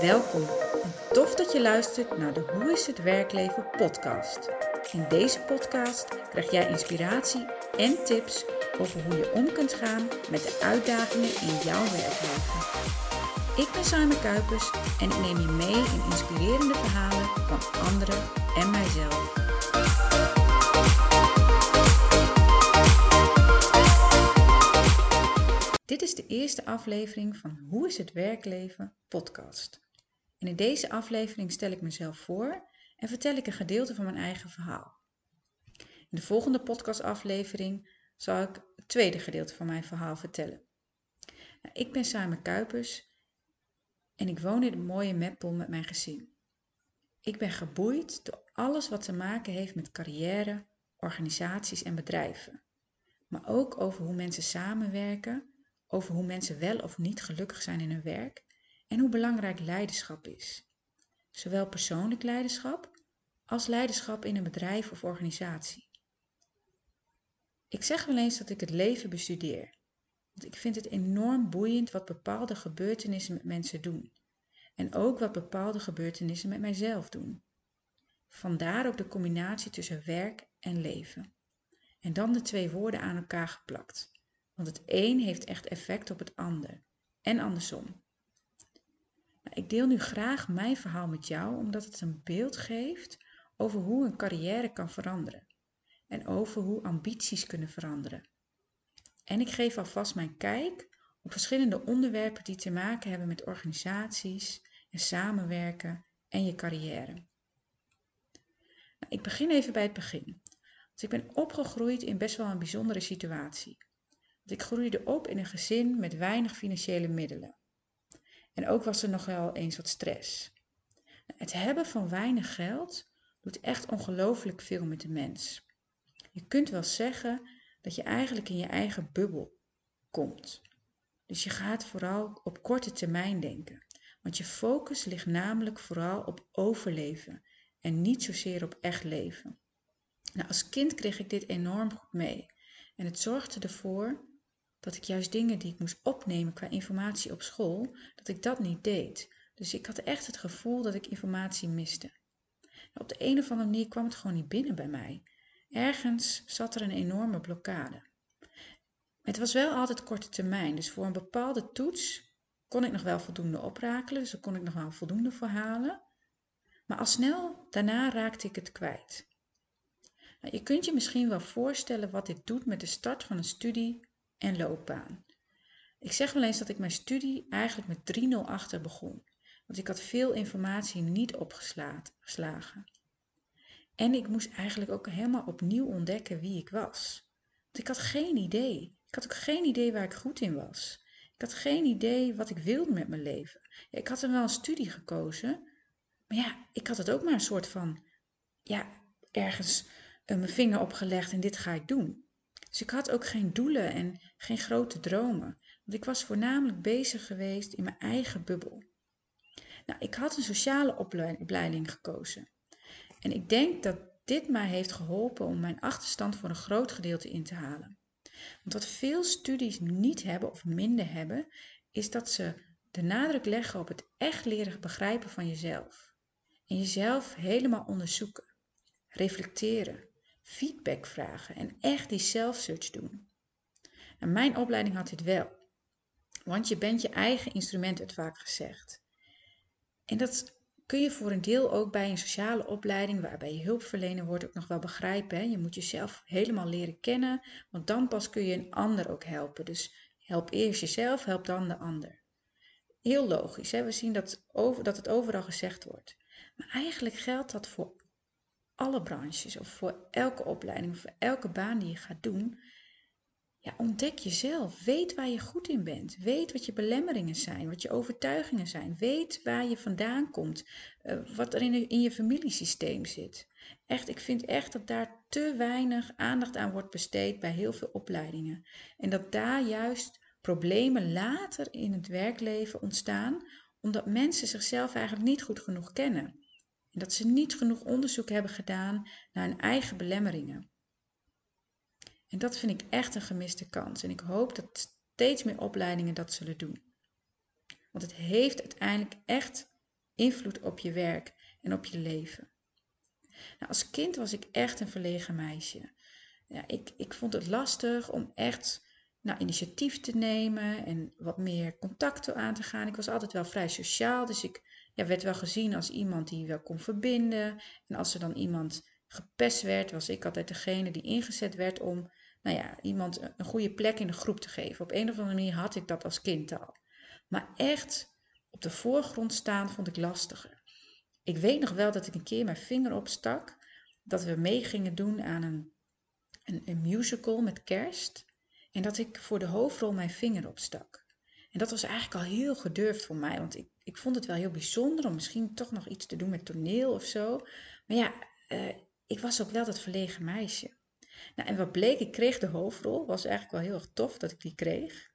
Welkom en tof dat je luistert naar de Hoe is het werkleven podcast. In deze podcast krijg jij inspiratie en tips over hoe je om kunt gaan met de uitdagingen in jouw werkleven. Ik ben Simon Kuipers en ik neem je mee in inspirerende verhalen van anderen en mijzelf. Dit is de eerste aflevering van Hoe is het werkleven podcast. In deze aflevering stel ik mezelf voor en vertel ik een gedeelte van mijn eigen verhaal. In de volgende podcastaflevering zal ik het tweede gedeelte van mijn verhaal vertellen. Nou, ik ben Simon Kuipers en ik woon in het mooie Meppel met mijn gezin. Ik ben geboeid door alles wat te maken heeft met carrière, organisaties en bedrijven. Maar ook over hoe mensen samenwerken, over hoe mensen wel of niet gelukkig zijn in hun werk en hoe belangrijk leiderschap is. Zowel persoonlijk leiderschap als leiderschap in een bedrijf of organisatie. Ik zeg wel eens dat ik het leven bestudeer, want ik vind het enorm boeiend wat bepaalde gebeurtenissen met mensen doen en ook wat bepaalde gebeurtenissen met mijzelf doen. Vandaar ook de combinatie tussen werk en leven. En dan de twee woorden aan elkaar geplakt, want het een heeft echt effect op het ander en andersom. Nou, ik deel nu graag mijn verhaal met jou omdat het een beeld geeft over hoe een carrière kan veranderen en over hoe ambities kunnen veranderen. En ik geef alvast mijn kijk op verschillende onderwerpen die te maken hebben met organisaties en samenwerken en je carrière. Nou, ik begin even bij het begin. Want ik ben opgegroeid in best wel een bijzondere situatie. Ik groeide op in een gezin met weinig financiële middelen. En ook was er nog wel eens wat stress. Het hebben van weinig geld doet echt ongelooflijk veel met de mens. Je kunt wel zeggen dat je eigenlijk in je eigen bubbel komt. Dus je gaat vooral op korte termijn denken. Want je focus ligt namelijk vooral op overleven en niet zozeer op echt leven. Nou, als kind kreeg ik dit enorm goed mee. En het zorgde ervoor dat ik juist dingen die ik moest opnemen qua informatie op school, dat ik dat niet deed. Dus ik had echt het gevoel dat ik informatie miste. op de een of andere manier kwam het gewoon niet binnen bij mij. Ergens zat er een enorme blokkade. Het was wel altijd korte termijn, dus voor een bepaalde toets kon ik nog wel voldoende oprakelen, dus daar kon ik nog wel voldoende voor halen. Maar al snel daarna raakte ik het kwijt. Nou, je kunt je misschien wel voorstellen wat dit doet met de start van een studie en loopbaan. Ik zeg wel eens dat ik mijn studie eigenlijk met 3-0 achter begon, want ik had veel informatie niet opgeslagen. En ik moest eigenlijk ook helemaal opnieuw ontdekken wie ik was. Want ik had geen idee. Ik had ook geen idee waar ik goed in was. Ik had geen idee wat ik wilde met mijn leven. Ik had er wel een studie gekozen, maar ja, ik had het ook maar een soort van, ja, ergens uh, mijn vinger opgelegd en dit ga ik doen. Dus ik had ook geen doelen en geen grote dromen, want ik was voornamelijk bezig geweest in mijn eigen bubbel. Nou, ik had een sociale opleiding gekozen. En ik denk dat dit mij heeft geholpen om mijn achterstand voor een groot gedeelte in te halen. Want wat veel studies niet hebben of minder hebben, is dat ze de nadruk leggen op het echt leren begrijpen van jezelf. En jezelf helemaal onderzoeken, reflecteren, feedback vragen en echt die self-search doen. Nou, mijn opleiding had dit wel. Want je bent je eigen instrument, werd vaak gezegd. En dat kun je voor een deel ook bij een sociale opleiding, waarbij je hulpverlener wordt, ook nog wel begrijpen. Hè? Je moet jezelf helemaal leren kennen, want dan pas kun je een ander ook helpen. Dus help eerst jezelf, help dan de ander. Heel logisch, hè? we zien dat, over, dat het overal gezegd wordt. Maar eigenlijk geldt dat voor alle branches of voor elke opleiding of voor elke baan die je gaat doen. Ja, ontdek jezelf. Weet waar je goed in bent. Weet wat je belemmeringen zijn, wat je overtuigingen zijn. Weet waar je vandaan komt, uh, wat er in, in je familiesysteem zit. Echt, ik vind echt dat daar te weinig aandacht aan wordt besteed bij heel veel opleidingen. En dat daar juist problemen later in het werkleven ontstaan, omdat mensen zichzelf eigenlijk niet goed genoeg kennen. En dat ze niet genoeg onderzoek hebben gedaan naar hun eigen belemmeringen. En dat vind ik echt een gemiste kans. En ik hoop dat steeds meer opleidingen dat zullen doen. Want het heeft uiteindelijk echt invloed op je werk en op je leven. Nou, als kind was ik echt een verlegen meisje. Ja, ik, ik vond het lastig om echt nou, initiatief te nemen en wat meer contacten aan te gaan. Ik was altijd wel vrij sociaal, dus ik ja, werd wel gezien als iemand die wel kon verbinden. En als er dan iemand gepest werd, was ik altijd degene die ingezet werd om nou ja, iemand een goede plek in de groep te geven. Op een of andere manier had ik dat als kind al. Maar echt op de voorgrond staan vond ik lastiger. Ik weet nog wel dat ik een keer mijn vinger opstak, dat we mee gingen doen aan een, een, een musical met kerst. En dat ik voor de hoofdrol mijn vinger opstak. En dat was eigenlijk al heel gedurfd voor mij, want ik, ik vond het wel heel bijzonder om misschien toch nog iets te doen met toneel of zo. Maar ja, uh, ik was ook wel dat verlegen meisje. Nou, en wat bleek, ik kreeg de hoofdrol. Was eigenlijk wel heel erg tof dat ik die kreeg.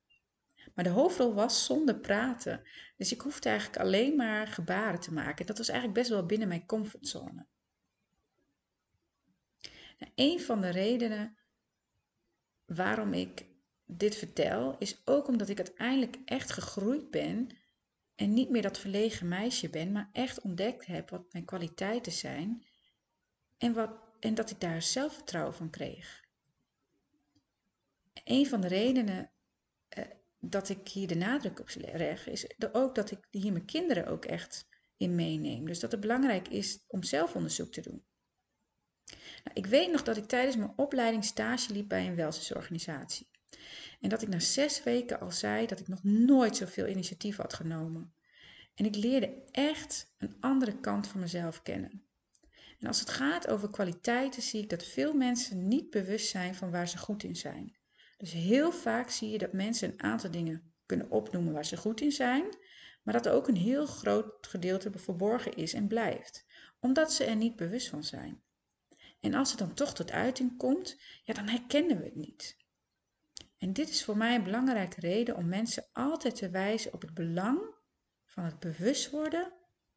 Maar de hoofdrol was zonder praten. Dus ik hoefde eigenlijk alleen maar gebaren te maken. Dat was eigenlijk best wel binnen mijn comfortzone. Nou, een van de redenen waarom ik dit vertel, is ook omdat ik uiteindelijk echt gegroeid ben en niet meer dat verlegen meisje ben, maar echt ontdekt heb wat mijn kwaliteiten zijn en, wat, en dat ik daar zelfvertrouwen van kreeg. Een van de redenen uh, dat ik hier de nadruk op leg, is ook dat ik hier mijn kinderen ook echt in meeneem. Dus dat het belangrijk is om zelfonderzoek te doen. Nou, ik weet nog dat ik tijdens mijn opleiding stage liep bij een welzijnsorganisatie. En dat ik na zes weken al zei dat ik nog nooit zoveel initiatief had genomen. En ik leerde echt een andere kant van mezelf kennen. En als het gaat over kwaliteiten, zie ik dat veel mensen niet bewust zijn van waar ze goed in zijn. Dus heel vaak zie je dat mensen een aantal dingen kunnen opnoemen waar ze goed in zijn, maar dat ook een heel groot gedeelte verborgen is en blijft, omdat ze er niet bewust van zijn. En als het dan toch tot uiting komt, ja, dan herkennen we het niet. En dit is voor mij een belangrijke reden om mensen altijd te wijzen op het belang van het bewust worden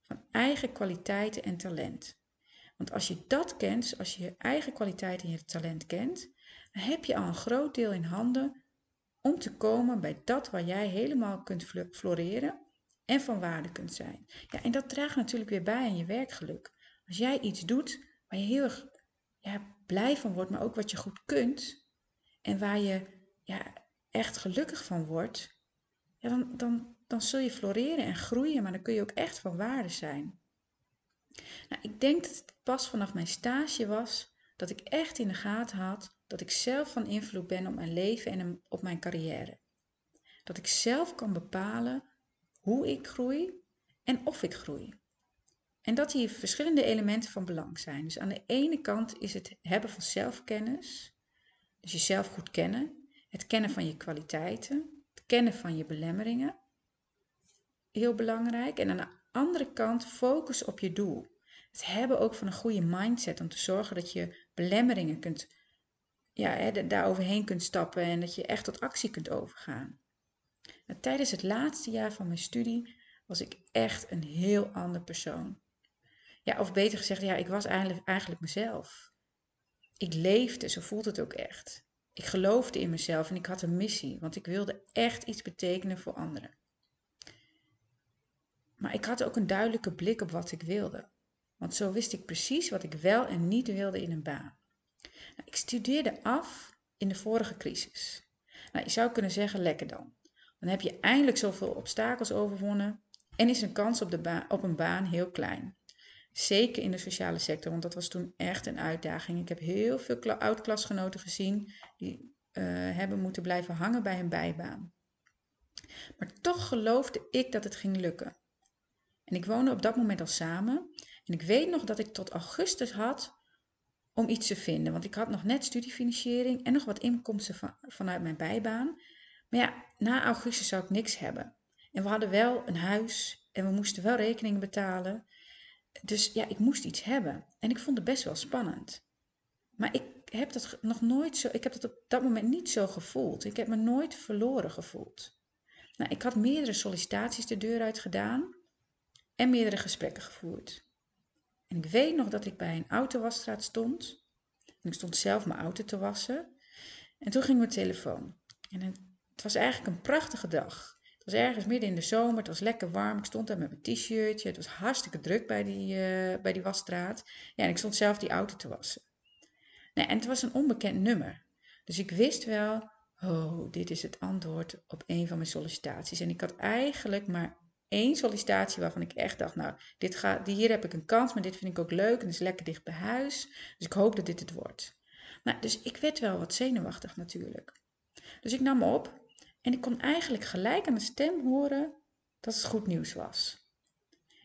van eigen kwaliteiten en talent. Want als je dat kent, als je je eigen kwaliteiten en je talent kent, dan heb je al een groot deel in handen om te komen bij dat waar jij helemaal kunt floreren en van waarde kunt zijn. Ja, en dat draagt natuurlijk weer bij aan je werkgeluk. Als jij iets doet waar je heel erg ja, blij van wordt, maar ook wat je goed kunt en waar je ja, echt gelukkig van wordt, ja, dan, dan, dan zul je floreren en groeien, maar dan kun je ook echt van waarde zijn. Nou, ik denk dat het pas vanaf mijn stage was dat ik echt in de gaten had dat ik zelf van invloed ben op mijn leven en op mijn carrière. Dat ik zelf kan bepalen hoe ik groei en of ik groei. En dat hier verschillende elementen van belang zijn. Dus aan de ene kant is het hebben van zelfkennis, dus jezelf goed kennen, het kennen van je kwaliteiten, het kennen van je belemmeringen, heel belangrijk. En aan de andere kant focus op je doel. Het hebben ook van een goede mindset om te zorgen dat je belemmeringen kunt, ja, hè, daar overheen kunt stappen en dat je echt tot actie kunt overgaan. Nou, tijdens het laatste jaar van mijn studie was ik echt een heel ander persoon. Ja, of beter gezegd, ja, ik was eigenlijk, eigenlijk mezelf. Ik leefde, zo voelt het ook echt. Ik geloofde in mezelf en ik had een missie, want ik wilde echt iets betekenen voor anderen. Maar ik had ook een duidelijke blik op wat ik wilde. Want zo wist ik precies wat ik wel en niet wilde in een baan. Nou, ik studeerde af in de vorige crisis. Nou, je zou kunnen zeggen, lekker dan. Dan heb je eindelijk zoveel obstakels overwonnen en is een kans op, de op een baan heel klein. Zeker in de sociale sector, want dat was toen echt een uitdaging. Ik heb heel veel oud-klasgenoten gezien die uh, hebben moeten blijven hangen bij een bijbaan. Maar toch geloofde ik dat het ging lukken. En ik woonde op dat moment al samen. En ik weet nog dat ik tot augustus had om iets te vinden. Want ik had nog net studiefinanciering en nog wat inkomsten van, vanuit mijn bijbaan. Maar ja, na augustus zou ik niks hebben. En we hadden wel een huis en we moesten wel rekeningen betalen. Dus ja, ik moest iets hebben. En ik vond het best wel spannend. Maar ik heb dat nog nooit zo, ik heb dat op dat moment niet zo gevoeld. Ik heb me nooit verloren gevoeld. Nou, ik had meerdere sollicitaties de deur uit gedaan en meerdere gesprekken gevoerd. En ik weet nog dat ik bij een autowasstraat stond. Ik stond zelf mijn auto te wassen. En toen ging mijn telefoon. En het was eigenlijk een prachtige dag. Het was ergens midden in de zomer, het was lekker warm. Ik stond daar met mijn t-shirtje. Het was hartstikke druk bij die, uh, bij die wasstraat. Ja, en ik stond zelf die auto te wassen. Nee, en het was een onbekend nummer. Dus ik wist wel, oh, dit is het antwoord op een van mijn sollicitaties. En ik had eigenlijk maar één sollicitatie waarvan ik echt dacht, nou, dit gaat, hier heb ik een kans, maar dit vind ik ook leuk en is lekker dicht bij huis. Dus ik hoop dat dit het wordt. Nou, dus ik werd wel wat zenuwachtig natuurlijk. Dus ik nam op en ik kon eigenlijk gelijk aan de stem horen dat het goed nieuws was.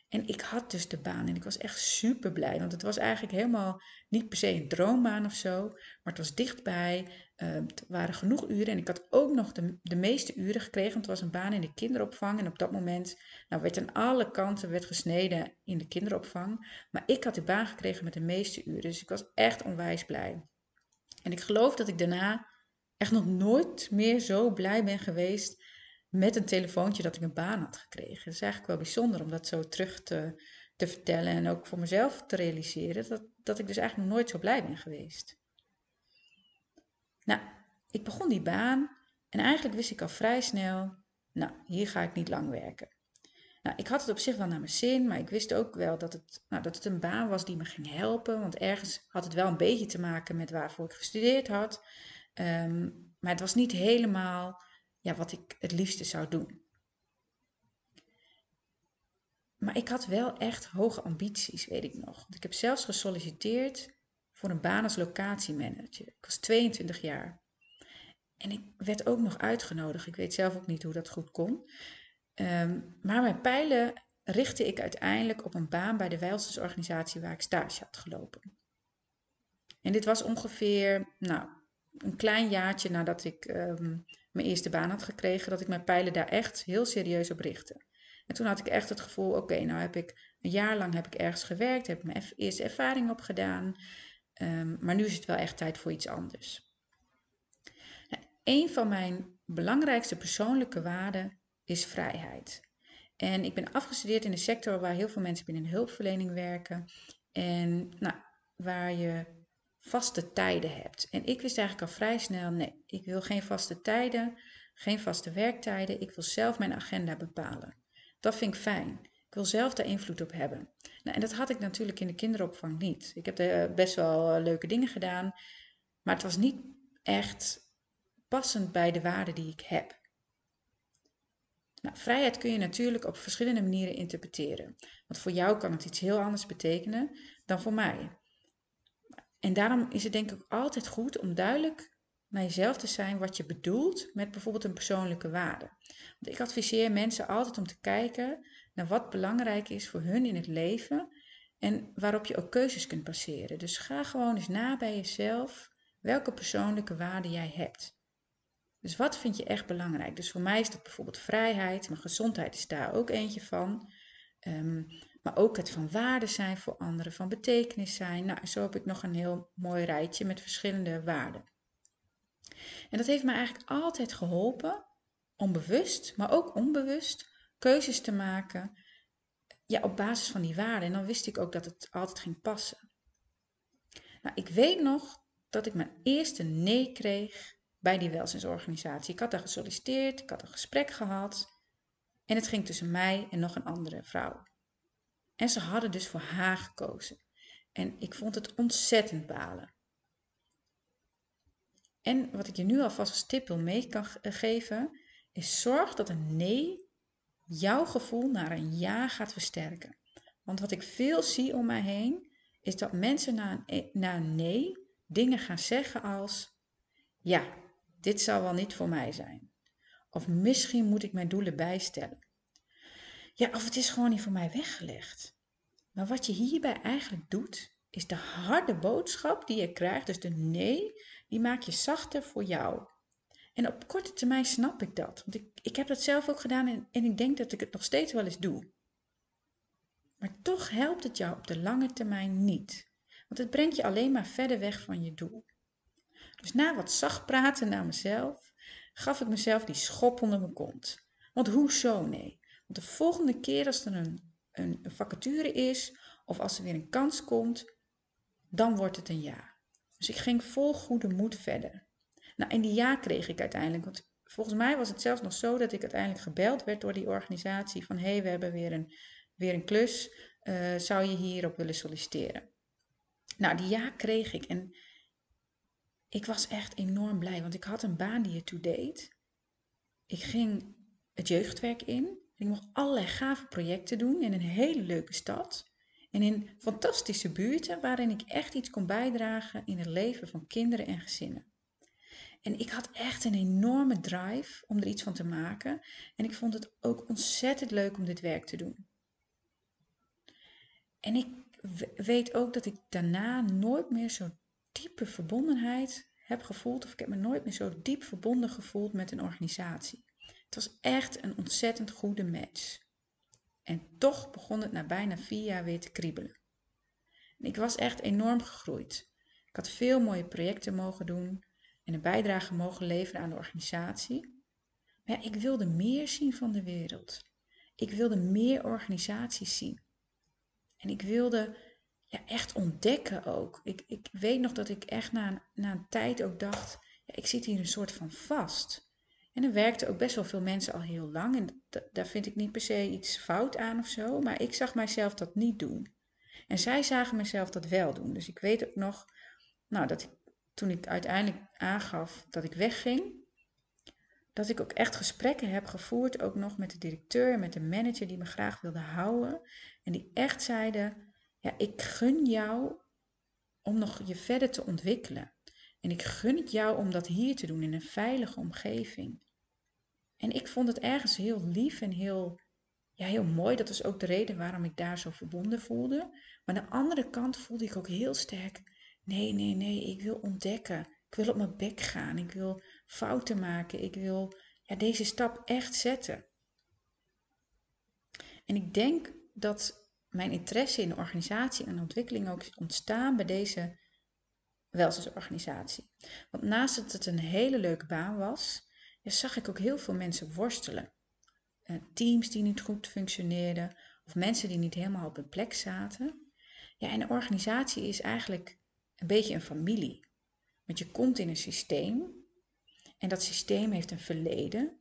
En ik had dus de baan en ik was echt super blij, want het was eigenlijk helemaal niet per se een droombaan of zo, maar het was dichtbij, het waren genoeg uren en ik had ook nog de, de meeste uren gekregen, want het was een baan in de kinderopvang en op dat moment nou, werd aan alle kanten werd gesneden in de kinderopvang, maar ik had de baan gekregen met de meeste uren, dus ik was echt onwijs blij. En ik geloof dat ik daarna echt nog nooit meer zo blij ben geweest met een telefoontje dat ik een baan had gekregen. Dat is eigenlijk wel bijzonder om dat zo terug te, te vertellen en ook voor mezelf te realiseren dat, dat ik dus eigenlijk nog nooit zo blij ben geweest. Nou, ik begon die baan en eigenlijk wist ik al vrij snel, nou, hier ga ik niet lang werken. Nou, ik had het op zich wel naar mijn zin, maar ik wist ook wel dat het, nou, dat het een baan was die me ging helpen. Want ergens had het wel een beetje te maken met waarvoor ik gestudeerd had. Ehm, maar het was niet helemaal ja, wat ik het liefste zou doen. Maar ik had wel echt hoge ambities, weet ik nog. Ik heb zelfs gesolliciteerd voor een baan als locatiemanager. Ik was 22 jaar. En ik werd ook nog uitgenodigd. Ik weet zelf ook niet hoe dat goed kon. Ehm, maar mijn pijlen richtte ik uiteindelijk op een baan bij de welzijnsorganisatie waar ik stage had gelopen. En dit was ongeveer, nou, een klein jaartje nadat ik ehm, mijn eerste baan had gekregen, dat ik mijn pijlen daar echt heel serieus op richtte. En toen had ik echt het gevoel, oké, nou heb ik een jaar lang heb ik ergens gewerkt, heb ik mijn eerste ervaring opgedaan, um, maar nu is het wel echt tijd voor iets anders. Nou, een van mijn belangrijkste persoonlijke waarden is vrijheid. En ik ben afgestudeerd in een sector waar heel veel mensen binnen hulpverlening werken en nou, waar je vaste tijden hebt. En ik wist eigenlijk al vrij snel, nee, ik wil geen vaste tijden, geen vaste werktijden. Ik wil zelf mijn agenda bepalen. Dat vind ik fijn. Ik wil zelf daar invloed op hebben. Nou, en dat had ik natuurlijk in de kinderopvang niet. Ik heb er best wel eh, leuke dingen gedaan, maar het was niet echt passend bij de waarden die ik heb. Nou, vrijheid kun je natuurlijk op verschillende manieren interpreteren. Want voor jou kan het iets heel anders betekenen dan voor mij. En daarom is het denk ik altijd goed om duidelijk naar jezelf te zijn wat je bedoelt met bijvoorbeeld een persoonlijke waarde. Want ik adviseer mensen altijd om te kijken naar wat belangrijk is voor hun in het leven en waarop je ook keuzes kunt baseren. Dus ga gewoon eens na bij jezelf welke persoonlijke waarde jij hebt. Dus wat vind je echt belangrijk? Dus voor mij is dat bijvoorbeeld vrijheid, mijn gezondheid is daar ook eentje van. Ehm, maar ook het van waarde zijn voor anderen, van betekenis zijn. Nou, zo heb ik nog een heel mooi rijtje met verschillende waarden. En dat heeft me eigenlijk altijd geholpen om bewust, maar ook onbewust, keuzes te maken ja, op basis van die waarden. En dan wist ik ook dat het altijd ging passen. Nou, ik weet nog dat ik mijn eerste nee kreeg bij die welzijnsorganisatie. Ik had daar gesolliciteerd, ik had een gesprek gehad. En het ging tussen mij en nog een andere vrouw. En ze hadden dus voor haar gekozen. En ik vond het ontzettend balen. En wat ik je nu alvast als tip wil mee eh, geven, is zorg dat een nee jouw gevoel naar een ja gaat versterken. Want wat ik veel zie om mij heen, is dat mensen na een, e, na nee dingen gaan zeggen als: Ja, dit zal wel niet voor mij zijn. Of misschien moet ik mijn doelen bijstellen. Ja, of het is gewoon niet voor mij weggelegd. Maar wat je hierbij eigenlijk doet, is de harde boodschap die je krijgt, dus de nee, die maak je zachter voor jou. En op korte termijn snap ik dat, want ik, ik heb dat zelf ook gedaan en, en ik denk dat ik het nog steeds wel eens doe. Maar toch helpt het jou op de lange termijn niet, want het brengt je alleen maar verder weg van je doel. Dus na wat zacht praten naar mezelf, gaf ik mezelf die schop onder mijn kont. Want hoezo nee? De volgende keer als er een, een, vacature is of als er weer een kans komt, dan wordt het een ja. Dus ik ging vol goede moed verder. Nou, en die ja kreeg ik uiteindelijk, want Volgens mij was het zelfs nog zo dat ik uiteindelijk gebeld werd door die organisatie van hé, hey, we hebben weer een, weer een klus, uh, zou je hierop willen solliciteren? Nou, die ja kreeg ik en ik was echt enorm blij, want ik had een baan die ertoe deed. Ik ging het jeugdwerk in, ik mocht allerlei gave projecten doen in een hele leuke stad. En in fantastische buurten waarin ik echt iets kon bijdragen in het leven van kinderen en gezinnen. En ik had echt een enorme drive om er iets van te maken. En ik vond het ook ontzettend leuk om dit werk te doen. En ik weet ook dat ik daarna nooit meer zo'n diepe verbondenheid heb gevoeld. Of ik heb me nooit meer zo diep verbonden gevoeld met een organisatie. Het was echt een ontzettend goede match. En toch begon het na bijna vier jaar weer te kriebelen. En ik was echt enorm gegroeid. Ik had veel mooie projecten mogen doen en een bijdrage mogen leveren aan de organisatie. Maar ik wilde meer zien van de wereld. Ik wilde meer organisaties zien. En ik wilde ja, echt ontdekken ook. Ik, ik weet nog dat ik echt na een, na een tijd ook dacht, ja, ik zit hier een soort van vast. En er werkten ook best wel veel mensen al heel lang. En daar vind ik niet per se iets fout aan of zo. Maar ik zag mijzelf dat niet doen. En zij zagen mezelf dat wel doen. Dus ik weet ook nog, nou, dat toen ik uiteindelijk aangaf dat ik wegging, dat ik ook echt gesprekken heb gevoerd, ook nog met de directeur, met de manager die me graag wilde houden. En die echt zeiden, ja, ik gun jou om nog je verder te ontwikkelen. En ik gun het jou om dat hier te doen in een veilige omgeving. En ik vond het ergens heel lief en heel, ja, heel mooi. Dat was ook de reden waarom ik daar zo verbonden voelde. Maar aan de andere kant voelde ik ook heel sterk: nee, nee, nee, ik wil ontdekken. Ik wil op mijn bek gaan. Ik wil fouten maken. Ik wil ja, deze stap echt zetten. En ik denk dat mijn interesse in de organisatie en ontwikkeling ook is ontstaan bij deze welzijnsorganisatie. Want naast dat het een hele leuke baan was, ja, zag ik ook heel veel mensen worstelen. Uh, teams die niet goed functioneerden of mensen die niet helemaal op hun plek zaten. Ja, en een organisatie is eigenlijk een beetje een familie. Want je komt in een systeem en dat systeem heeft een verleden.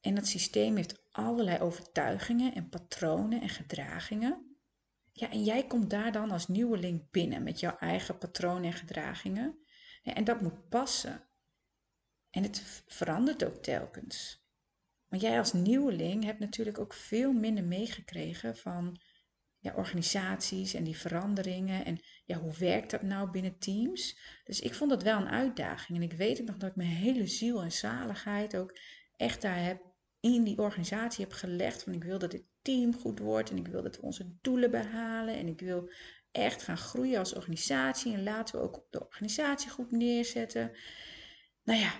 En dat systeem heeft allerlei overtuigingen en patronen en gedragingen. Ja, en jij komt daar dan als nieuweling binnen met jouw eigen patronen en gedragingen. en dat moet passen. En het verandert ook telkens. Maar jij als nieuweling hebt natuurlijk ook veel minder meegekregen van ja, organisaties en die veranderingen. En ja, hoe werkt dat nou binnen teams? Dus ik vond dat wel een uitdaging. En ik weet ook nog dat ik mijn hele ziel en zaligheid ook echt daar heb in die organisatie heb gelegd. Van ik wil dat dit team goed wordt en ik wil dat we onze doelen behalen. En ik wil echt gaan groeien als organisatie. En laten we ook de organisatie goed neerzetten. Nou ja,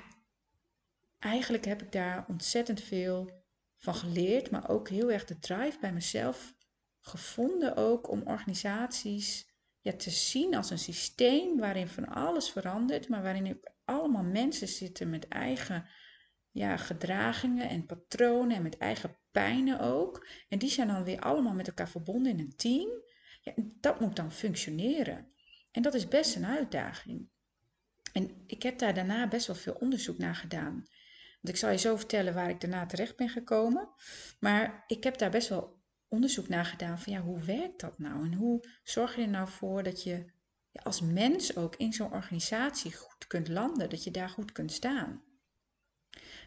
eigenlijk heb ik daar ontzettend veel van geleerd, maar ook heel erg de drive bij mezelf gevonden ook om organisaties ja, te zien als een systeem waarin van alles verandert, maar waarin ook allemaal mensen zitten met eigen ja, gedragingen en patronen en met eigen pijnen ook. En die zijn dan weer allemaal met elkaar verbonden in een team. Ja, dat moet dan functioneren. En dat is best een uitdaging. En ik heb daar daarna best wel veel onderzoek naar gedaan. Want ik zal je zo vertellen waar ik daarna terecht ben gekomen. Maar ik heb daar best wel onderzoek naar gedaan van ja, hoe werkt dat nou? En hoe zorg je er nou voor dat je ja, als mens ook in zo'n organisatie goed kunt landen, dat je daar goed kunt staan?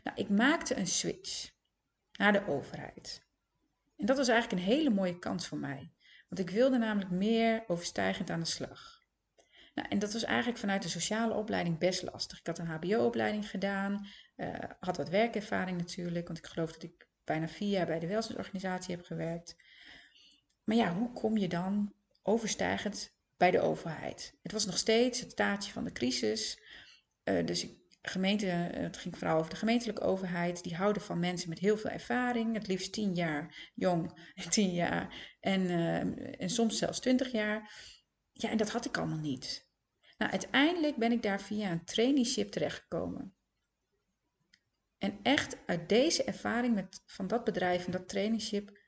Nou, ik maakte een switch naar de overheid. En dat was eigenlijk een hele mooie kans voor mij. Want ik wilde namelijk meer overstijgend aan de slag. Nou, en dat was eigenlijk vanuit de sociale opleiding best lastig. Ik had een HBO-opleiding gedaan, uh, had wat werkervaring natuurlijk, want ik geloof dat ik bijna vier jaar bij de welzijnsorganisatie heb gewerkt. Maar ja, hoe kom je dan overstijgend bij de overheid? Het was nog steeds het staatje van de crisis. Uh, dus ik, gemeente, eh, het ging vooral over de gemeentelijke overheid. Die houden van mensen met heel veel ervaring. Het liefst tien jaar jong, tien jaar en, en soms zelfs twintig jaar. Ja, en dat had ik allemaal niet. Nou, uiteindelijk ben ik daar via een traineeship terechtgekomen. En echt uit deze ervaring met, van dat bedrijf en dat traineeship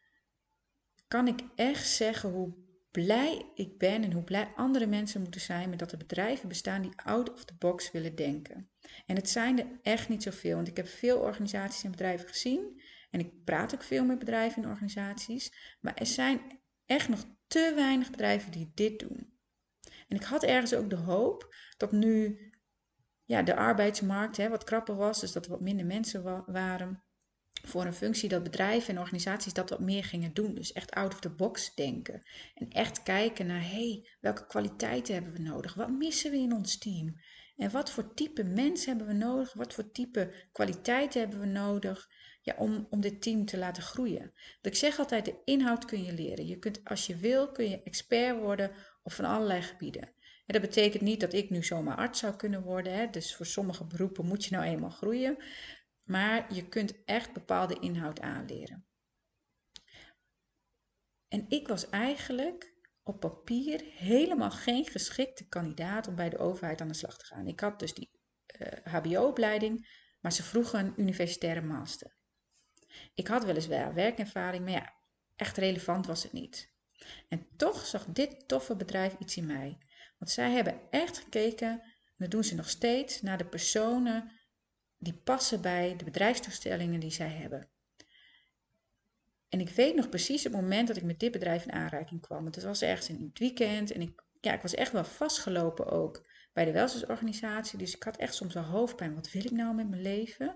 kan ik echt zeggen hoe blij ik ben en hoe blij andere mensen moeten zijn met dat er bedrijven bestaan die out of the box willen denken. En het zijn er echt niet zoveel, want ik heb veel organisaties en bedrijven gezien en ik praat ook veel met bedrijven en organisaties, maar er zijn echt nog te weinig bedrijven die dit doen. En ik had ergens ook de hoop dat nu ja, de arbeidsmarkt hè, wat krapper was, dus dat er wat minder mensen waren voor een functie, dat bedrijven en organisaties dat wat meer gingen doen. Dus echt out of the box denken. En echt kijken naar, hey, welke kwaliteiten hebben we nodig? Wat missen we in ons team? En wat voor type mensen hebben we nodig? Wat voor type kwaliteiten hebben we nodig? Ja, om, om dit team te laten groeien. Want ik zeg altijd, de inhoud kun je leren. Je kunt, als je wil, kun je expert worden op van allerlei gebieden. En dat betekent niet dat ik nu zomaar arts zou kunnen worden. Hè? Dus voor sommige beroepen moet je nou eenmaal groeien. Maar je kunt echt bepaalde inhoud aanleren. En ik was eigenlijk op papier helemaal geen geschikte kandidaat om bij de overheid aan de slag te gaan. Ik had dus die HBO-opleiding, maar ze vroegen een universitaire master. Ik had weliswaar werkervaring, maar ja, echt relevant was het niet. En toch zag dit toffe bedrijf iets in mij. Want zij hebben echt gekeken, en dat doen ze nog steeds, naar de personen die passen bij de bedrijfstoestellingen die zij hebben. En ik weet nog precies het moment dat ik met dit bedrijf in aanraking kwam. Het was ergens in het weekend en ik, ja, ik was echt wel vastgelopen ook bij de welzijnsorganisatie. Dus ik had echt soms wel hoofdpijn. Wat wil ik nou met mijn leven?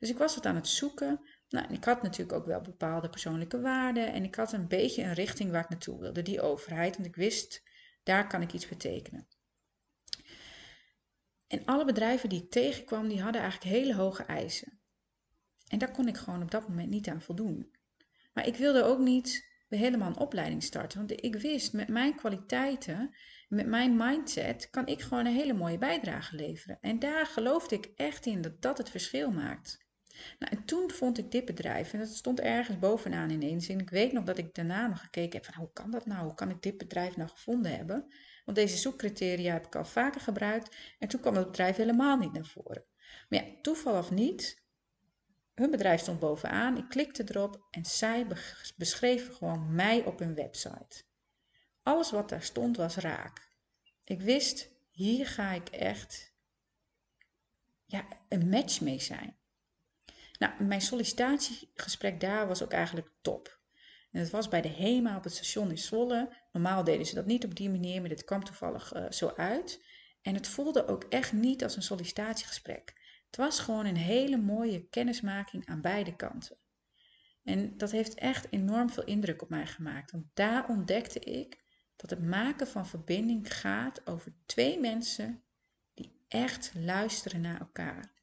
Dus ik was wat aan het zoeken. Nou, ik had natuurlijk ook wel bepaalde persoonlijke waarden. En ik had een beetje een richting waar ik naartoe wilde. Die overheid. Want ik wist, daar kan ik iets betekenen. En alle bedrijven die ik tegenkwam, die hadden eigenlijk hele hoge eisen. En daar kon ik gewoon op dat moment niet aan voldoen. Maar ik wilde ook niet helemaal een opleiding starten. Want ik wist, met mijn kwaliteiten, met mijn mindset, kan ik gewoon een hele mooie bijdrage leveren. En daar geloofde ik echt in dat dat het verschil maakt. Nou, en toen vond ik dit bedrijf en dat stond ergens bovenaan ineens. En ik weet nog dat ik daarna nog gekeken heb van hoe kan dat nou? Hoe kan ik dit bedrijf nou gevonden hebben? Want deze zoekcriteria heb ik al vaker gebruikt en toen kwam het bedrijf helemaal niet naar voren. Maar ja, toeval of niet, hun bedrijf stond bovenaan, ik klikte erop en zij beschreven gewoon mij op hun website. Alles wat daar stond was raak. Ik wist, hier ga ik echt ja, een match mee zijn. Nou, mijn sollicitatiegesprek daar was ook eigenlijk top. En het was bij de HEMA op het station in Zwolle. Normaal deden ze dat niet op die manier, maar dit kwam toevallig uh, zo uit. En het voelde ook echt niet als een sollicitatiegesprek. Het was gewoon een hele mooie kennismaking aan beide kanten. En dat heeft echt enorm veel indruk op mij gemaakt. Want daar ontdekte ik dat het maken van verbinding gaat over twee mensen die echt luisteren naar elkaar.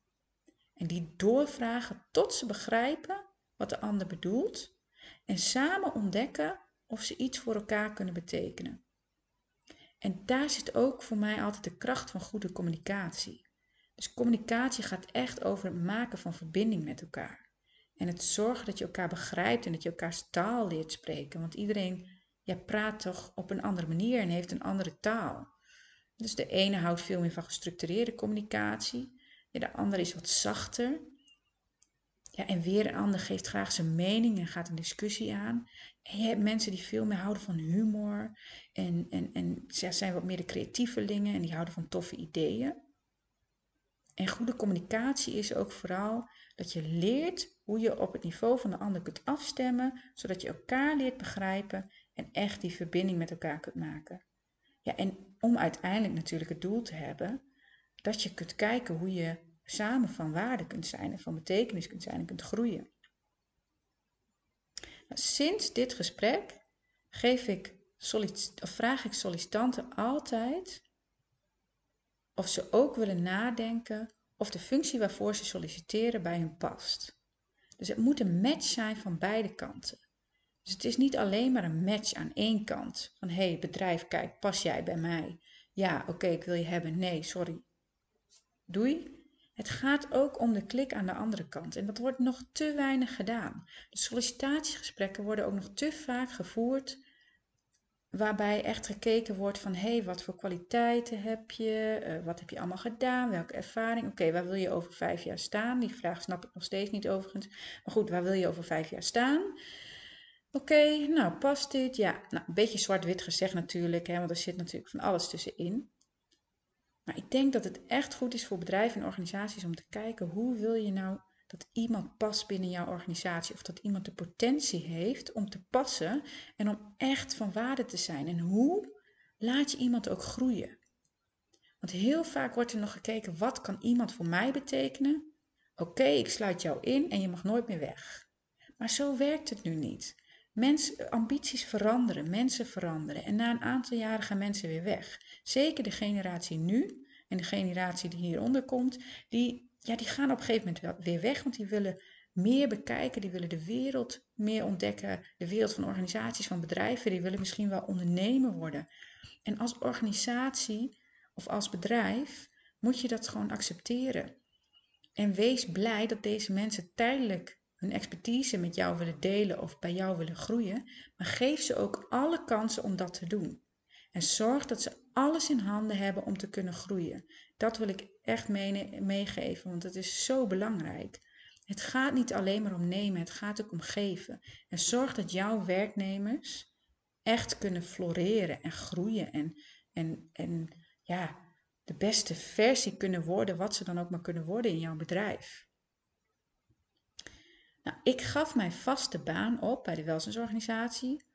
En die doorvragen tot ze begrijpen wat de ander bedoelt en samen ontdekken of ze iets voor elkaar kunnen betekenen. En daar zit ook voor mij altijd de kracht van goede communicatie. Dus communicatie gaat echt over het maken van verbinding met elkaar. En het zorgen dat je elkaar begrijpt en dat je elkaars taal leert spreken. Want iedereen ja, praat toch op een andere manier en heeft een andere taal. Dus de ene houdt veel meer van gestructureerde communicatie. Ja, de andere is wat zachter. Ja, en weer een ander geeft graag zijn mening en gaat een discussie aan. En je hebt mensen die veel meer houden van humor. En, en, en ze zijn wat meer de creatievelingen en die houden van toffe ideeën. En goede communicatie is ook vooral dat je leert hoe je op het niveau van de ander kunt afstemmen, zodat je elkaar leert begrijpen en echt die verbinding met elkaar kunt maken. Ja, en om uiteindelijk natuurlijk het doel te hebben dat je kunt kijken hoe je samen van waarde kunt zijn en van betekenis kunt zijn en kunt groeien. Nou, sinds dit gesprek geef ik of vraag ik sollicitanten altijd of ze ook willen nadenken of de functie waarvoor ze solliciteren bij hun past. Dus het moet een match zijn van beide kanten. Dus het is niet alleen maar een match aan één kant. Van hé, hey, bedrijf, kijk, pas jij bij mij? Ja, oké, ik wil je hebben. Nee, sorry, Doei. Het gaat ook om de klik aan de andere kant en dat wordt nog te weinig gedaan. De sollicitatiegesprekken worden ook nog te vaak gevoerd waarbij echt gekeken wordt van hé, hey, wat voor kwaliteiten heb je, uh, wat heb je allemaal gedaan, welke ervaring, oké, waar wil je over vijf jaar staan? Die vraag snap ik nog steeds niet overigens, maar goed, waar wil je over vijf jaar staan? Oké, nou past dit? Ja, nou, een beetje zwart-wit gezegd natuurlijk, hè, want er zit natuurlijk van alles tussenin. Maar ik denk dat het echt goed is voor bedrijven en organisaties om te kijken hoe wil je nou dat iemand past binnen jouw organisatie of dat iemand de potentie heeft om te passen en om echt van waarde te zijn. En hoe laat je iemand ook groeien? Want heel vaak wordt er nog gekeken, wat kan iemand voor mij betekenen? Oké, ik sluit jou in en je mag nooit meer weg. Maar zo werkt het nu niet. Ambities veranderen, mensen veranderen en na een aantal jaren gaan mensen weer weg. Zeker de generatie nu en de generatie die hieronder komt, die, ja, die gaan op een gegeven moment weer weg, want die willen meer bekijken, die willen de wereld meer ontdekken, de wereld van organisaties, van bedrijven, die willen misschien wel ondernemer worden. En als organisatie of als bedrijf moet je dat gewoon accepteren. En wees blij dat deze mensen tijdelijk hun expertise met jou willen delen of bij jou willen groeien, maar geef ze ook alle kansen om dat te doen. En zorg dat ze alles in handen hebben om te kunnen groeien. Dat wil ik echt meegeven, want het is zo belangrijk. Het gaat niet alleen maar om nemen, het gaat ook om geven. En zorg dat jouw werknemers echt kunnen floreren en groeien en, en, en ja, de beste versie kunnen worden, wat ze dan ook maar kunnen worden in jouw bedrijf. Nou, ik gaf mijn vaste baan op bij de welzijnsorganisatie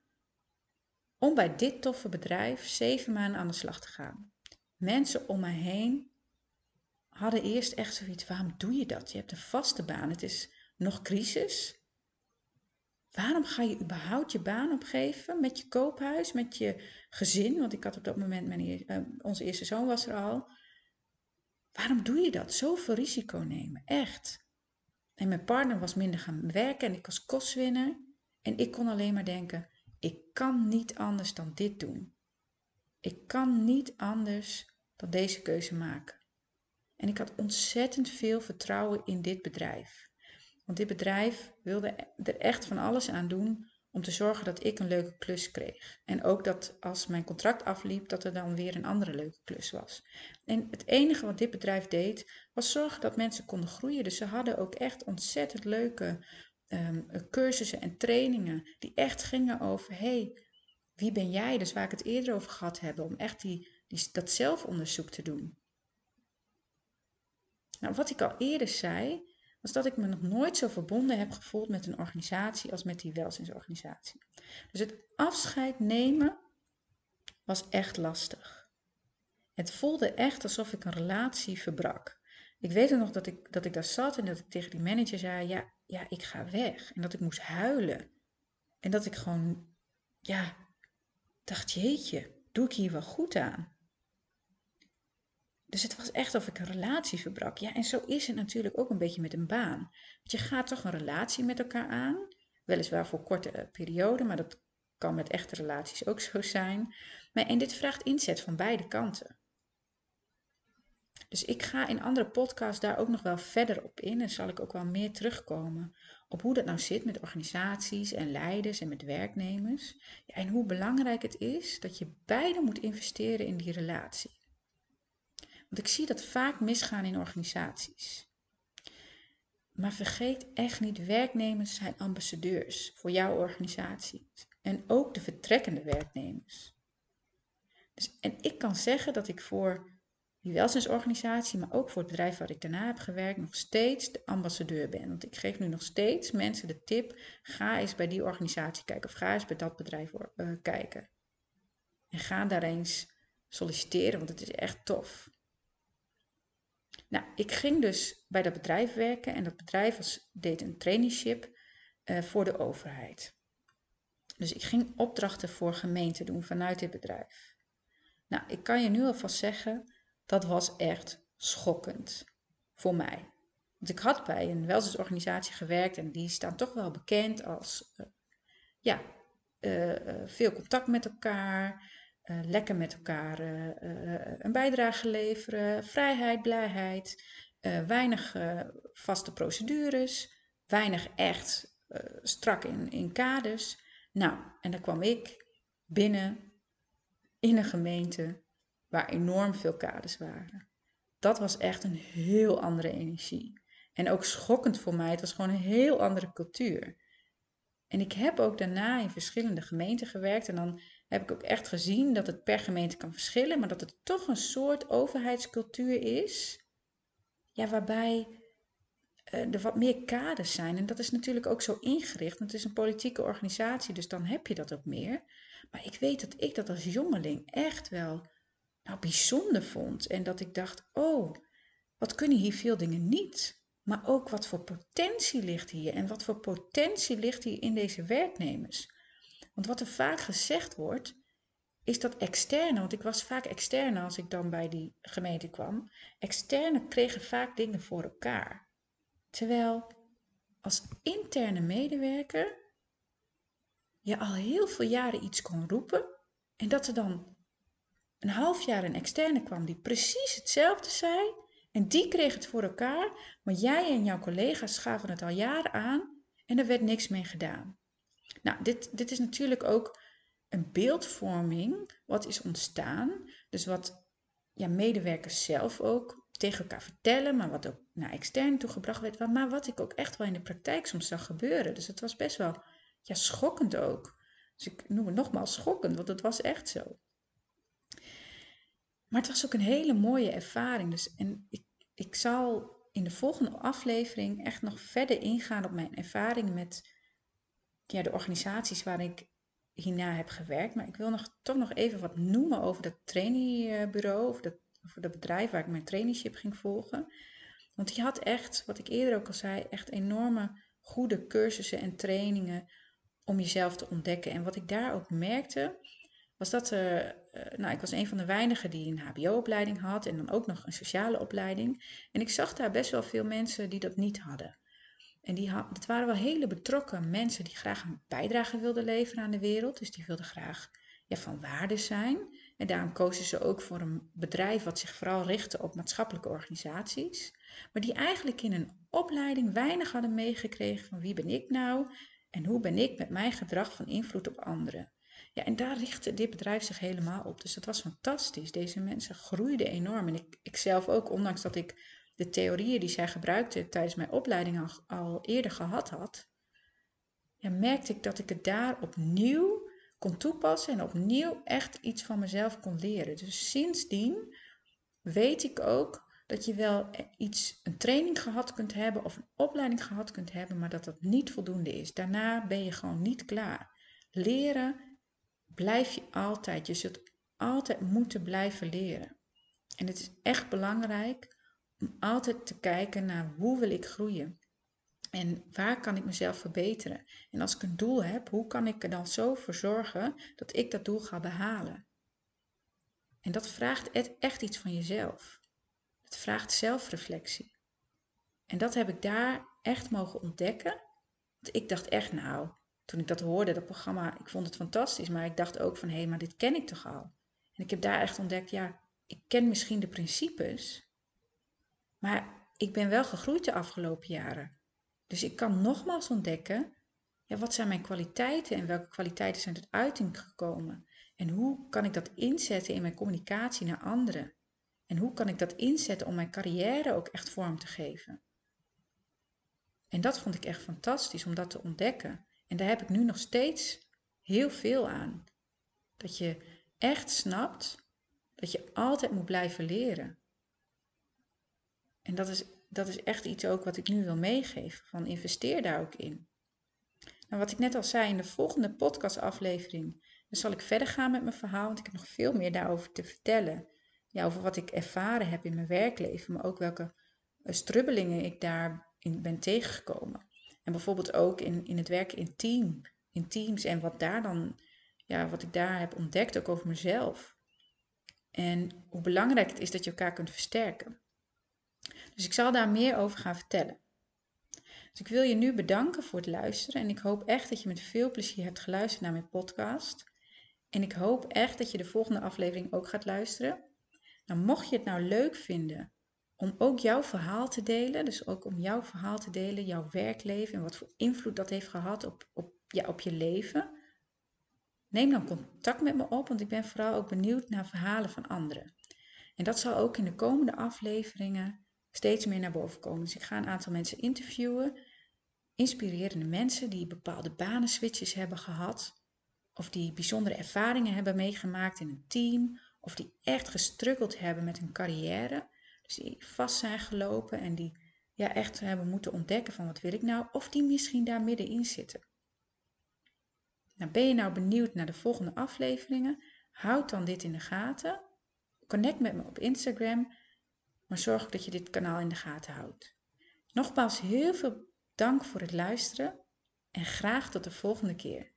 om bij dit toffe bedrijf zeven maanden aan de slag te gaan. Mensen om mij heen hadden eerst echt zoiets, waarom doe je dat? Je hebt een vaste baan, het is nog crisis. Waarom ga je überhaupt je baan opgeven met je koophuis, met je gezin? Want ik had op dat moment, mijn, uh, onze eerste zoon was er al. Waarom doe je dat? Zoveel risico nemen, echt. En mijn partner was minder gaan werken en ik was kostwinner. En ik kon alleen maar denken, ik kan niet anders dan dit doen. Ik kan niet anders dan deze keuze maken. En ik had ontzettend veel vertrouwen in dit bedrijf. Want dit bedrijf wilde er echt van alles aan doen om te zorgen dat ik een leuke klus kreeg. En ook dat als mijn contract afliep, dat er dan weer een andere leuke klus was. En het enige wat dit bedrijf deed, was zorgen dat mensen konden groeien. Dus ze hadden ook echt ontzettend leuke um, cursussen en trainingen die echt gingen over, hey, wie ben jij? Dus waar ik het eerder over gehad heb, om echt die, die, dat zelfonderzoek te doen. Nou, wat ik al eerder zei, was dat ik me nog nooit zo verbonden heb gevoeld met een organisatie als met die welzijnsorganisatie. Dus het afscheid nemen was echt lastig. Het voelde echt alsof ik een relatie verbrak. Ik weet nog dat ik, dat ik daar zat en dat ik tegen die manager zei: ja, ja, ik ga weg. En dat ik moest huilen. En dat ik gewoon, ja, dacht: jeetje, doe ik hier wel goed aan? Dus het was echt of ik een relatie verbrak. Ja, en zo is het natuurlijk ook een beetje met een baan. Want je gaat toch een relatie met elkaar aan. Weliswaar voor korte eh, perioden, maar dat kan met echte relaties ook zo zijn. Maar, en dit vraagt inzet van beide kanten. Dus ik ga in andere podcasts daar ook nog wel verder op in en zal ik ook wel meer terugkomen op hoe dat nou zit met organisaties en leiders en met werknemers. Ja, en hoe belangrijk het is dat je beide moet investeren in die relatie. Want ik zie dat vaak misgaan in organisaties. Maar vergeet echt niet, werknemers zijn ambassadeurs voor jouw organisatie. En ook de vertrekkende werknemers. Dus, en ik kan zeggen dat ik voor die welzijnsorganisatie, maar ook voor het bedrijf waar ik daarna heb gewerkt, nog steeds de ambassadeur ben. Want ik geef nu nog steeds mensen de tip: ga eens bij die organisatie kijken of ga eens bij dat bedrijf uh, kijken. En ga daar eens solliciteren, want het is echt tof. Nou, ik ging dus bij dat bedrijf werken en dat bedrijf deed een traineeship uh, voor de overheid. Dus ik ging opdrachten voor gemeenten doen vanuit dit bedrijf. Nou, ik kan je nu alvast zeggen, dat was echt schokkend voor mij. Want ik had bij een welzijnsorganisatie gewerkt en die staan toch wel bekend als uh, ja, uh, veel contact met elkaar, lekker met elkaar een bijdrage leveren, vrijheid, blijheid, weinig vaste procedures, weinig echt strak in, in kaders. Nou, en dan kwam ik binnen in een gemeente waar enorm veel kaders waren. Dat was echt een heel andere energie. En ook schokkend voor mij, het was gewoon een heel andere cultuur. En ik heb ook daarna in verschillende gemeenten gewerkt. En dan heb ik ook echt gezien dat het per gemeente kan verschillen, maar dat het toch een soort overheidscultuur is. Ja, waarbij uh, er wat meer kaders zijn. En dat is natuurlijk ook zo ingericht. Want het is een politieke organisatie, dus dan heb je dat ook meer. Maar ik weet dat ik dat als jongeling echt wel nou, bijzonder vond. En dat ik dacht, oh, wat kunnen hier veel dingen niet? Maar ook wat voor potentie ligt hier en wat voor potentie ligt hier in deze werknemers. Want wat er vaak gezegd wordt, is dat externe, want ik was vaak externe als ik dan bij die gemeente kwam, externe kregen vaak dingen voor elkaar. Terwijl als interne medewerker je al heel veel jaren iets kon roepen en dat er dan een half jaar een externe kwam die precies hetzelfde zei en die kreeg het voor elkaar, maar jij en jouw collega's gaven het al jaren aan en er werd niks mee gedaan. Nou, dit, dit is natuurlijk ook een beeldvorming wat is ontstaan. Dus wat ja, medewerkers zelf ook tegen elkaar vertellen, maar wat ook naar extern toegebracht werd. Maar wat ik ook echt wel in de praktijk soms zag gebeuren. Dus het was best wel ja, schokkend ook. Dus ik noem het nogmaals schokkend, want het was echt zo. Maar het was ook een hele mooie ervaring. Dus, en ik, ik zal in de volgende aflevering echt nog verder ingaan op mijn ervaring met ja, de organisaties waar ik hierna heb gewerkt. Maar ik wil nog, toch nog even wat noemen over dat trainingbureau, of dat, over dat bedrijf waar ik mijn traineeship ging volgen. Want die had echt, wat ik eerder ook al zei, echt enorme goede cursussen en trainingen om jezelf te ontdekken. En wat ik daar ook merkte, was dat er, uh, nou, ik was een van de weinigen die een HBO-opleiding had en dan ook nog een sociale opleiding. En ik zag daar best wel veel mensen die dat niet hadden. En die dat waren wel hele betrokken mensen die graag een bijdrage wilden leveren aan de wereld. Dus die wilden graag ja, van waarde zijn. En daarom kozen ze ook voor een bedrijf wat zich vooral richtte op maatschappelijke organisaties. Maar die eigenlijk in een opleiding weinig hadden meegekregen van wie ben ik nou en hoe ben ik met mijn gedrag van invloed op anderen. Ja, en daar richtte dit bedrijf zich helemaal op. Dus dat was fantastisch. Deze mensen groeiden enorm. En ik, ik zelf ook, ondanks dat ik de theorieën die zij gebruikte tijdens mijn opleiding al, al eerder gehad had, merkte ik dat ik het daar opnieuw kon toepassen en opnieuw echt iets van mezelf kon leren. Dus sindsdien weet ik ook dat je wel iets, een training gehad kunt hebben of een opleiding gehad kunt hebben, maar dat dat niet voldoende is. Daarna ben je gewoon niet klaar. Leren blijf je altijd. Je zult altijd moeten blijven leren. En het is echt belangrijk om altijd te kijken naar hoe wil ik groeien. En waar kan ik mezelf verbeteren? En als ik een doel heb, hoe kan ik er dan zo voor zorgen dat ik dat doel ga behalen? En dat vraagt echt iets van jezelf. Het vraagt zelfreflectie. En dat heb ik daar echt mogen ontdekken. Want ik dacht echt, nou, toen ik dat hoorde, dat programma, ik vond het fantastisch. Maar ik dacht ook van, hé, hey, maar dit ken ik toch al? En ik heb daar echt ontdekt, ja, ik ken misschien de principes. Maar ik ben wel gegroeid de afgelopen jaren. Dus ik kan nogmaals ontdekken, ja, wat zijn mijn kwaliteiten en welke kwaliteiten zijn tot uiting gekomen? En hoe kan ik dat inzetten in mijn communicatie naar anderen? En hoe kan ik dat inzetten om mijn carrière ook echt vorm te geven? En dat vond ik echt fantastisch om dat te ontdekken. En daar heb ik nu nog steeds heel veel aan. Dat je echt snapt dat je altijd moet blijven leren. En dat is, dat is echt iets ook wat ik nu wil meegeven. Van investeer daar ook in. Nou, wat ik net al zei in de volgende podcastaflevering, dan zal ik verder gaan met mijn verhaal, want ik heb nog veel meer daarover te vertellen. Ja, over wat ik ervaren heb in mijn werkleven, maar ook welke eh, strubbelingen ik daarin ben tegengekomen. En bijvoorbeeld ook in, in het werken in, team, in teams en wat daar dan, ja, wat ik daar heb ontdekt, ook over mezelf. En hoe belangrijk het is dat je elkaar kunt versterken. Dus ik zal daar meer over gaan vertellen. Dus ik wil je nu bedanken voor het luisteren en ik hoop echt dat je met veel plezier hebt geluisterd naar mijn podcast. En ik hoop echt dat je de volgende aflevering ook gaat luisteren. Nou, mocht je het nou leuk vinden om ook jouw verhaal te delen, dus ook om jouw verhaal te delen, jouw werkleven en wat voor invloed dat heeft gehad op, op, ja, op je leven, neem dan contact met me op, want ik ben vooral ook benieuwd naar verhalen van anderen. En dat zal ook in de komende afleveringen steeds meer naar boven komen. Dus ik ga een aantal mensen interviewen inspirerende mensen die bepaalde banenswitches hebben gehad, of die bijzondere ervaringen hebben meegemaakt in een team, of die echt gestruggeld hebben met hun carrière, dus die vast zijn gelopen en die ja, echt hebben moeten ontdekken van wat wil ik nou, of die misschien daar middenin zitten. Nou, ben je nou benieuwd naar de volgende afleveringen? Houd dan dit in de gaten. Connect met me op Instagram, maar zorg dat je dit kanaal in de gaten houdt. Nogmaals heel veel dank voor het luisteren en graag tot de volgende keer.